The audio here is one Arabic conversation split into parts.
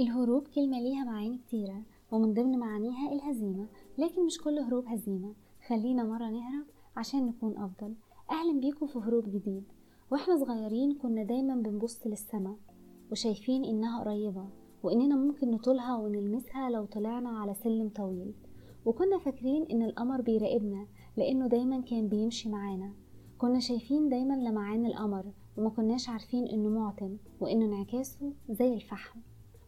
الهروب كلمة ليها معاني كتيرة ومن ضمن معانيها الهزيمة لكن مش كل هروب هزيمة. خلينا مرة نهرب عشان نكون أفضل. أهلا بيكم في هروب جديد. وإحنا صغيرين كنا دايما بنبص للسما وشايفين إنها قريبة وإننا ممكن نطولها ونلمسها لو طلعنا على سلم طويل. وكنا فاكرين إن القمر بيراقبنا لأنه دايما كان بيمشي معانا. كنا شايفين دايما لمعان القمر وما كناش عارفين إنه معتم وإنه انعكاسه زي الفحم.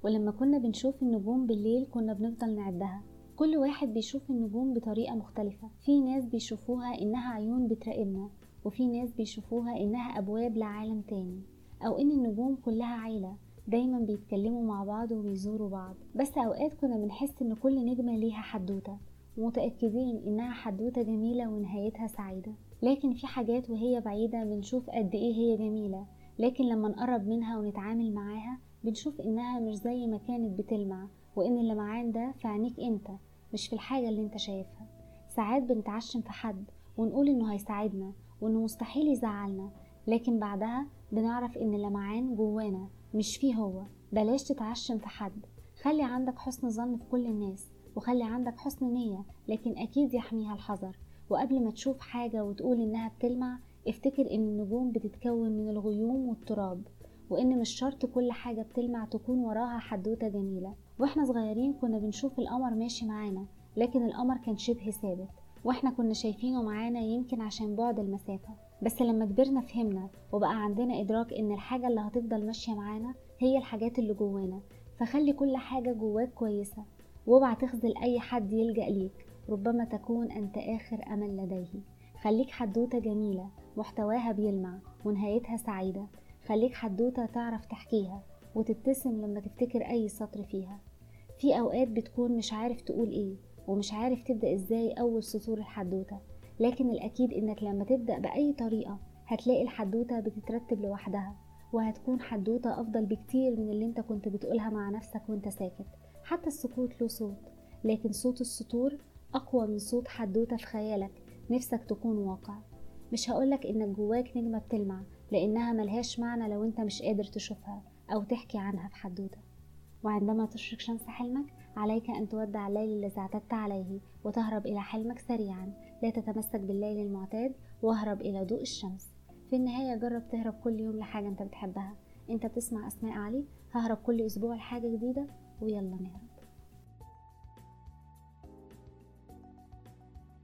ولما كنا بنشوف النجوم بالليل كنا بنفضل نعدها. كل واحد بيشوف النجوم بطريقة مختلفة. في ناس بيشوفوها إنها عيون بتراقبنا وفي ناس بيشوفوها إنها أبواب لعالم تاني. أو إن النجوم كلها عيلة دايما بيتكلموا مع بعض وبيزوروا بعض. بس أوقات كنا بنحس إن كل نجمة ليها حدوتة ومتأكدين إنها حدوتة جميلة ونهايتها سعيدة. لكن في حاجات وهي بعيدة بنشوف قد إيه هي جميلة. لكن لما نقرب منها ونتعامل معاها بنشوف إنها مش زي ما كانت بتلمع وإن اللمعان ده في عينيك أنت مش في الحاجة اللي أنت شايفها. ساعات بنتعشم في حد ونقول إنه هيساعدنا وإنه مستحيل يزعلنا لكن بعدها بنعرف إن اللمعان جوانا مش فيه هو. بلاش تتعشم في حد. خلي عندك حسن ظن في كل الناس وخلي عندك حسن نية لكن أكيد يحميها الحذر. وقبل ما تشوف حاجة وتقول إنها بتلمع افتكر إن النجوم بتتكون من الغيوم والتراب. وإن مش شرط كل حاجة بتلمع تكون وراها حدوتة جميلة. وإحنا صغيرين كنا بنشوف القمر ماشي معانا لكن القمر كان شبه ثابت. وإحنا كنا شايفينه معانا يمكن عشان بعد المسافة. بس لما كبرنا فهمنا وبقى عندنا إدراك إن الحاجة اللي هتفضل ماشية معانا هي الحاجات اللي جوانا. فخلي كل حاجة جواك كويسة واوعى تخذل أي حد يلجأ ليك ربما تكون أنت آخر أمل لديه. خليك حدوتة جميلة محتواها بيلمع ونهايتها سعيدة. خليك حدوتة تعرف تحكيها وتبتسم لما تفتكر أي سطر فيها. في أوقات بتكون مش عارف تقول إيه ومش عارف تبدأ إزاي أول سطور الحدوتة لكن الأكيد إنك لما تبدأ بأي طريقة هتلاقي الحدوتة بتترتب لوحدها وهتكون حدوتة أفضل بكتير من اللي أنت كنت بتقولها مع نفسك وأنت ساكت. حتى السكوت له صوت لكن صوت السطور أقوى من صوت حدوتة في خيالك نفسك تكون واقع. مش هقولك إنك جواك نجمة بتلمع لأنها ملهاش معنى لو أنت مش قادر تشوفها أو تحكي عنها في حدوتة وعندما تشرق شمس حلمك عليك أن تودع الليل الذي اعتدت عليه وتهرب إلى حلمك سريعا. لا تتمسك بالليل المعتاد واهرب إلى ضوء الشمس. في النهاية جرب تهرب كل يوم لحاجة أنت بتحبها. أنت بتسمع أسماء علي؟ ههرب كل أسبوع لحاجة جديدة؟ ويلا نهرب.